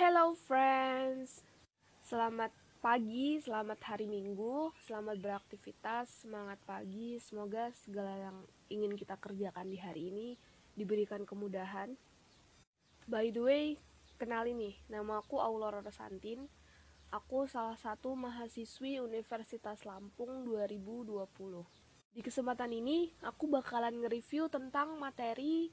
Hello friends, selamat pagi, selamat hari Minggu, selamat beraktivitas, semangat pagi. Semoga segala yang ingin kita kerjakan di hari ini diberikan kemudahan. By the way, kenalin nih, nama aku Aurora Rosantin. Aku salah satu mahasiswi Universitas Lampung 2020. Di kesempatan ini, aku bakalan nge-review tentang materi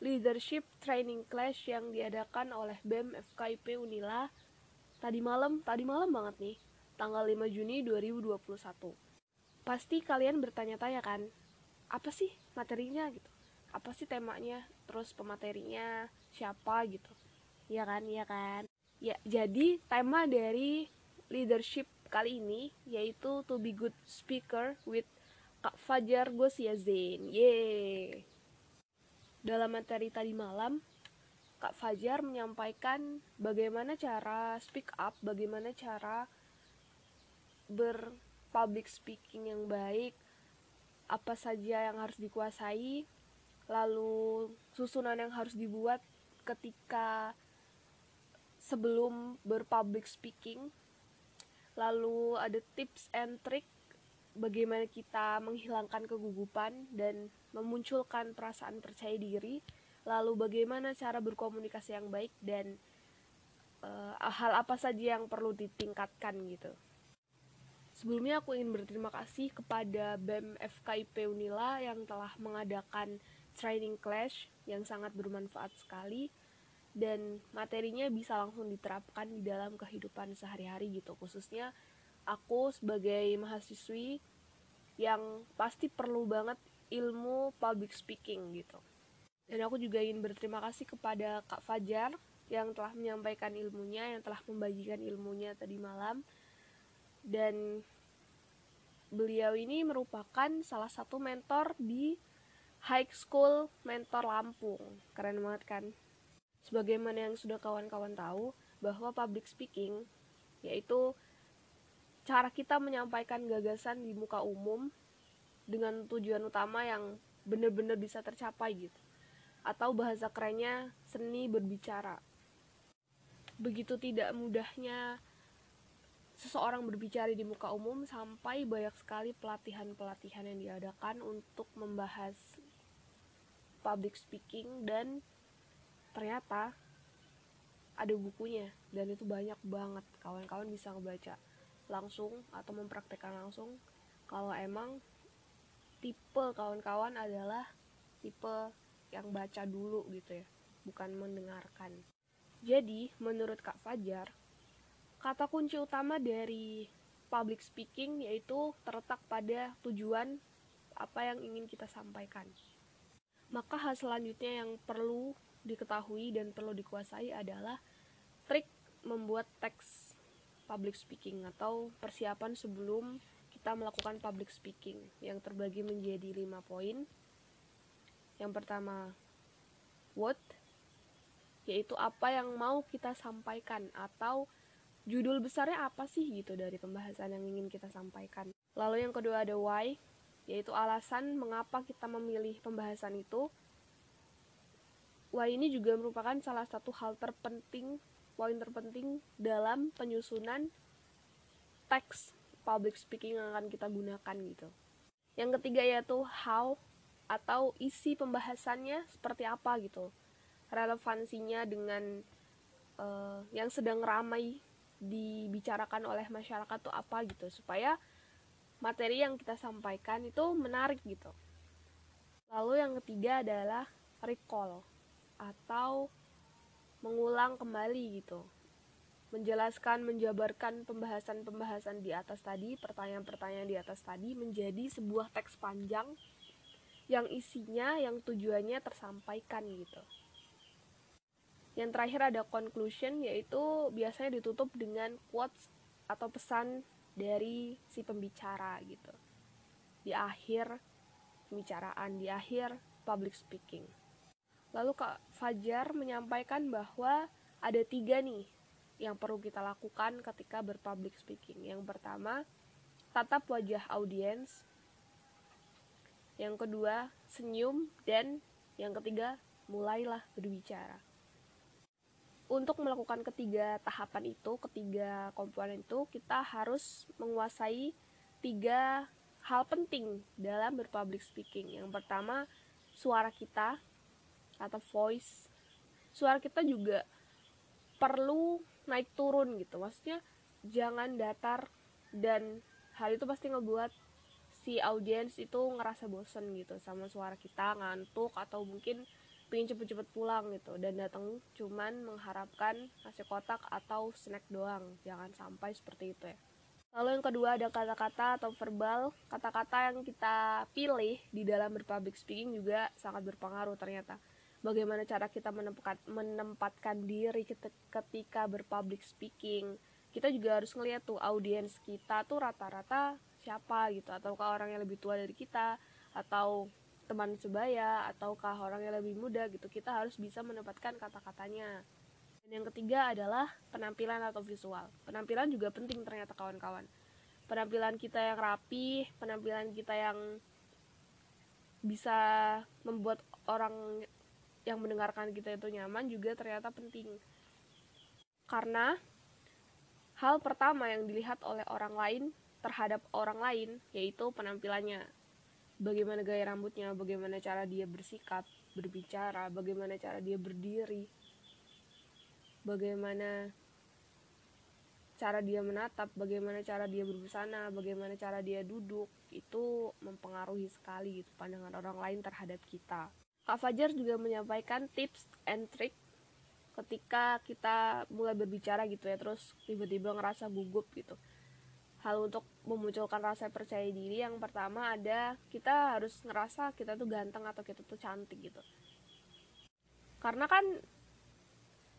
Leadership Training Class yang diadakan oleh BEM FKIP Unila tadi malam, tadi malam banget nih, tanggal 5 Juni 2021. Pasti kalian bertanya-tanya kan, apa sih materinya gitu? Apa sih temanya? Terus pematerinya siapa gitu? Iya kan, iya kan? Ya, jadi tema dari leadership kali ini yaitu to be good speaker with Kak Fajar Gosiazain. Yeay! Dalam materi tadi malam, Kak Fajar menyampaikan bagaimana cara speak up, bagaimana cara berpublic speaking yang baik, apa saja yang harus dikuasai, lalu susunan yang harus dibuat ketika sebelum berpublic speaking, lalu ada tips and trick bagaimana kita menghilangkan kegugupan dan memunculkan perasaan percaya diri, lalu bagaimana cara berkomunikasi yang baik dan uh, hal apa saja yang perlu ditingkatkan gitu. Sebelumnya aku ingin berterima kasih kepada BEM FKIP Unila yang telah mengadakan training class yang sangat bermanfaat sekali dan materinya bisa langsung diterapkan di dalam kehidupan sehari-hari gitu khususnya aku sebagai mahasiswi yang pasti perlu banget ilmu public speaking gitu. Dan aku juga ingin berterima kasih kepada Kak Fajar yang telah menyampaikan ilmunya, yang telah membagikan ilmunya tadi malam. Dan beliau ini merupakan salah satu mentor di High School Mentor Lampung. Keren banget kan? Sebagaimana yang sudah kawan-kawan tahu, bahwa public speaking yaitu cara kita menyampaikan gagasan di muka umum dengan tujuan utama yang benar-benar bisa tercapai gitu. Atau bahasa kerennya seni berbicara. Begitu tidak mudahnya seseorang berbicara di muka umum sampai banyak sekali pelatihan-pelatihan yang diadakan untuk membahas public speaking dan ternyata ada bukunya. Dan itu banyak banget. Kawan-kawan bisa ngebaca langsung atau mempraktekkan langsung kalau emang tipe kawan-kawan adalah tipe yang baca dulu gitu ya, bukan mendengarkan. Jadi, menurut Kak Fajar, kata kunci utama dari public speaking yaitu terletak pada tujuan apa yang ingin kita sampaikan. Maka hal selanjutnya yang perlu diketahui dan perlu dikuasai adalah trik membuat teks public speaking atau persiapan sebelum kita melakukan public speaking yang terbagi menjadi lima poin. Yang pertama, what, yaitu apa yang mau kita sampaikan atau judul besarnya apa sih gitu dari pembahasan yang ingin kita sampaikan. Lalu yang kedua ada why, yaitu alasan mengapa kita memilih pembahasan itu. Why ini juga merupakan salah satu hal terpenting, poin terpenting dalam penyusunan teks public speaking yang akan kita gunakan gitu. Yang ketiga yaitu how atau isi pembahasannya seperti apa gitu. Relevansinya dengan uh, yang sedang ramai dibicarakan oleh masyarakat tuh apa gitu supaya materi yang kita sampaikan itu menarik gitu. Lalu yang ketiga adalah recall atau mengulang kembali gitu menjelaskan, menjabarkan pembahasan-pembahasan di atas tadi, pertanyaan-pertanyaan di atas tadi menjadi sebuah teks panjang yang isinya, yang tujuannya tersampaikan gitu. Yang terakhir ada conclusion yaitu biasanya ditutup dengan quotes atau pesan dari si pembicara gitu. Di akhir pembicaraan, di akhir public speaking. Lalu Kak Fajar menyampaikan bahwa ada tiga nih yang perlu kita lakukan ketika berpublic speaking. Yang pertama, tatap wajah audiens. Yang kedua, senyum dan yang ketiga, mulailah berbicara. untuk melakukan ketiga tahapan itu, ketiga komponen itu, kita harus menguasai tiga hal penting dalam berpublic speaking. Yang pertama, suara kita atau voice. Suara kita juga perlu naik turun gitu. Maksudnya jangan datar dan hal itu pasti ngebuat si audiens itu ngerasa bosen gitu sama suara kita, ngantuk atau mungkin pengen cepet-cepet pulang gitu dan datang cuman mengharapkan nasi kotak atau snack doang jangan sampai seperti itu ya lalu yang kedua ada kata-kata atau verbal kata-kata yang kita pilih di dalam berpublic speaking juga sangat berpengaruh ternyata bagaimana cara kita menempatkan, menempatkan diri ketika berpublic speaking. Kita juga harus ngeliat tuh audiens kita tuh rata-rata siapa gitu ataukah orang yang lebih tua dari kita atau teman sebaya ataukah orang yang lebih muda gitu. Kita harus bisa menempatkan kata-katanya. Dan yang ketiga adalah penampilan atau visual. Penampilan juga penting ternyata kawan-kawan. Penampilan kita yang rapi penampilan kita yang bisa membuat orang yang mendengarkan kita itu nyaman juga ternyata penting karena hal pertama yang dilihat oleh orang lain terhadap orang lain yaitu penampilannya bagaimana gaya rambutnya, bagaimana cara dia bersikap, berbicara, bagaimana cara dia berdiri, bagaimana cara dia menatap, bagaimana cara dia berbusana, bagaimana cara dia duduk, itu mempengaruhi sekali gitu pandangan orang lain terhadap kita. Kak Fajar juga menyampaikan tips and trick ketika kita mulai berbicara gitu ya, terus tiba-tiba ngerasa gugup gitu. Hal untuk memunculkan rasa percaya diri yang pertama ada kita harus ngerasa kita tuh ganteng atau kita tuh cantik gitu. Karena kan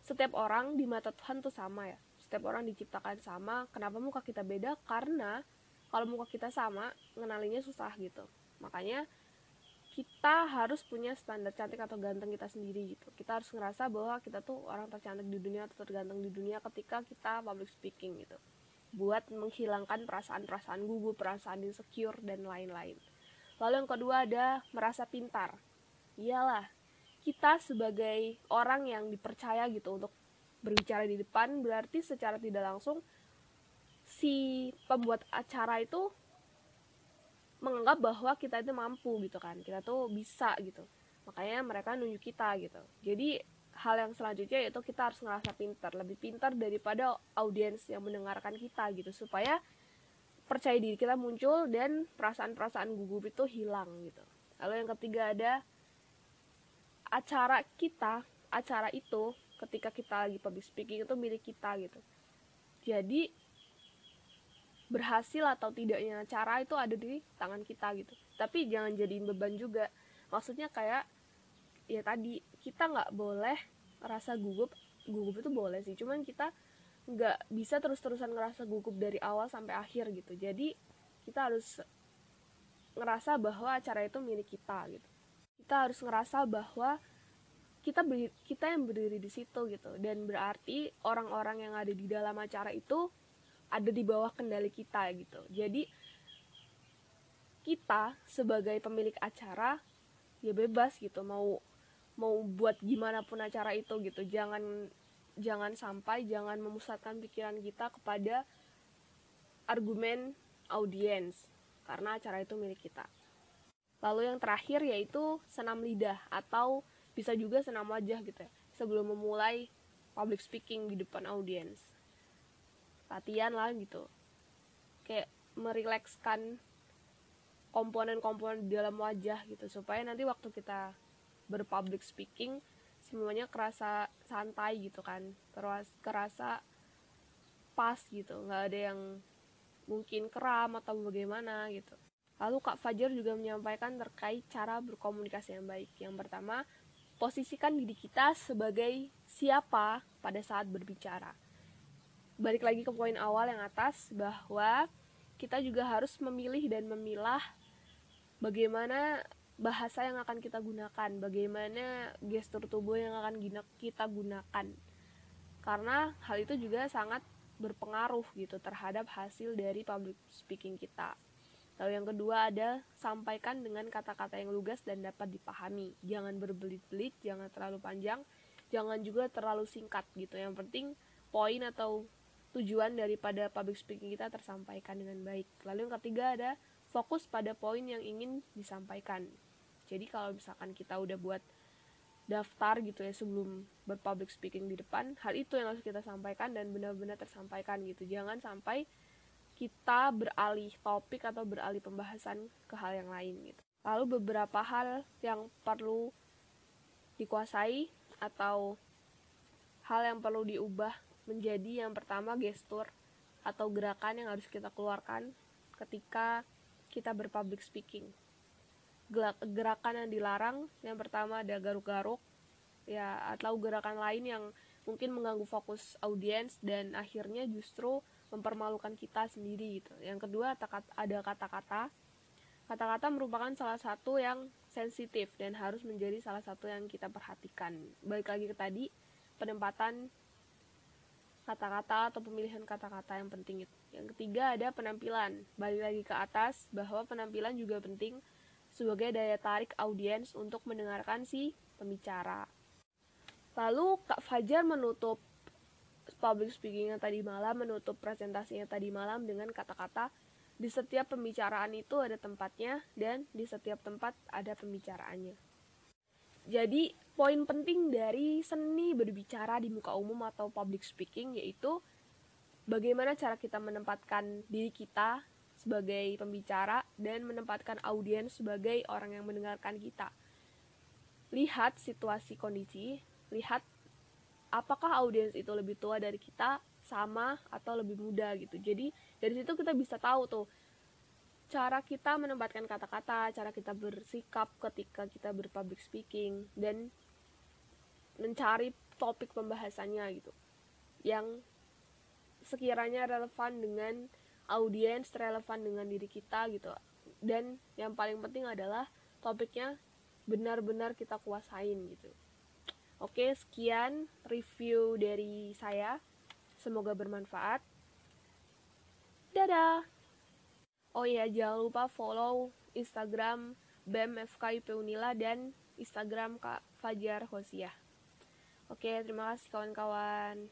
setiap orang di mata Tuhan tuh sama ya setiap orang diciptakan sama. Kenapa muka kita beda? Karena kalau muka kita sama ngenalinya susah gitu. Makanya kita harus punya standar cantik atau ganteng kita sendiri gitu kita harus ngerasa bahwa kita tuh orang tercantik di dunia atau terganteng di dunia ketika kita public speaking gitu buat menghilangkan perasaan-perasaan gugup, perasaan insecure, dan lain-lain. Lalu yang kedua ada merasa pintar. Iyalah, kita sebagai orang yang dipercaya gitu untuk berbicara di depan, berarti secara tidak langsung si pembuat acara itu menganggap bahwa kita itu mampu gitu kan, kita tuh bisa gitu. Makanya mereka nunjuk kita gitu. Jadi hal yang selanjutnya yaitu kita harus ngerasa pintar. Lebih pintar daripada audiens yang mendengarkan kita gitu. Supaya percaya diri kita muncul dan perasaan-perasaan gugup itu hilang gitu. Lalu yang ketiga ada acara kita acara itu ketika kita lagi public speaking itu milik kita gitu. Jadi berhasil atau tidaknya acara itu ada di tangan kita gitu. Tapi jangan jadiin beban juga. Maksudnya kayak ya tadi kita nggak boleh rasa gugup. Gugup itu boleh sih cuman kita nggak bisa terus-terusan ngerasa gugup dari awal sampai akhir gitu. Jadi kita harus ngerasa bahwa acara itu milik kita gitu. Kita harus ngerasa bahwa kita kita yang berdiri di situ gitu. Dan berarti orang-orang yang ada di dalam acara itu ada di bawah kendali kita gitu. Jadi kita sebagai pemilik acara ya bebas gitu. Mau mau buat gimana pun acara itu gitu. Jangan jangan sampai jangan memusatkan pikiran kita kepada argumen audiens karena acara itu milik kita. Lalu yang terakhir yaitu senam lidah atau bisa juga senam wajah gitu ya sebelum memulai public speaking di depan audiens latihan lah gitu. Kayak merilekskan komponen-komponen di dalam wajah gitu supaya nanti waktu kita berpublic speaking semuanya kerasa santai gitu kan. Kerasa, kerasa pas gitu nggak ada yang mungkin keram atau bagaimana gitu. Lalu Kak Fajar juga menyampaikan terkait cara berkomunikasi yang baik. Yang pertama posisikan diri kita sebagai siapa pada saat berbicara balik lagi ke poin awal yang atas bahwa kita juga harus memilih dan memilah bagaimana bahasa yang akan kita gunakan, bagaimana gestur tubuh yang akan kita gunakan. Karena hal itu juga sangat berpengaruh gitu terhadap hasil dari public speaking kita. Lalu yang kedua ada sampaikan dengan kata-kata yang lugas dan dapat dipahami. Jangan berbelit-belit, jangan terlalu panjang, jangan juga terlalu singkat gitu yang penting poin atau tujuan daripada public speaking kita tersampaikan dengan baik. Lalu yang ketiga ada fokus pada poin yang ingin disampaikan. Jadi kalau misalkan kita udah buat daftar gitu ya sebelum berpublic speaking di depan hal itu yang harus kita sampaikan dan benar-benar tersampaikan gitu. Jangan sampai kita beralih topik atau beralih pembahasan ke hal yang lain gitu. Lalu beberapa hal yang perlu dikuasai atau hal yang perlu diubah menjadi yang pertama gestur atau gerakan yang harus kita keluarkan ketika kita berpublic speaking gerakan yang dilarang yang pertama ada garuk-garuk ya atau gerakan lain yang mungkin mengganggu fokus audiens dan akhirnya justru mempermalukan kita sendiri gitu. Yang kedua ada kata-kata. Kata-kata merupakan salah satu yang sensitif dan harus menjadi salah satu yang kita perhatikan. Baik lagi ke tadi penempatan kata-kata atau pemilihan kata-kata yang penting itu. Yang ketiga ada penampilan. Balik lagi ke atas bahwa penampilan juga penting sebagai daya tarik audiens untuk mendengarkan si pembicara. Lalu Kak Fajar menutup public speaking yang tadi malam, menutup presentasinya tadi malam dengan kata-kata di setiap pembicaraan itu ada tempatnya dan di setiap tempat ada pembicaraannya. Jadi, poin penting dari seni berbicara di muka umum atau public speaking yaitu bagaimana cara kita menempatkan diri kita sebagai pembicara dan menempatkan audiens sebagai orang yang mendengarkan kita. Lihat situasi kondisi, lihat apakah audiens itu lebih tua dari kita, sama atau lebih muda gitu. Jadi dari situ kita bisa tahu tuh cara kita menempatkan kata-kata, cara kita bersikap ketika kita berpublic speaking dan mencari topik pembahasannya gitu. Yang sekiranya relevan dengan audiens relevan dengan diri kita gitu. Dan yang paling penting adalah topiknya benar-benar kita kuasain gitu. Oke sekian review dari saya. Semoga bermanfaat. Dadah oh iya jangan lupa follow instagram BEM FKIP Unila dan instagram Kak Fajar Hosiah. Oke terima kasih kawan-kawan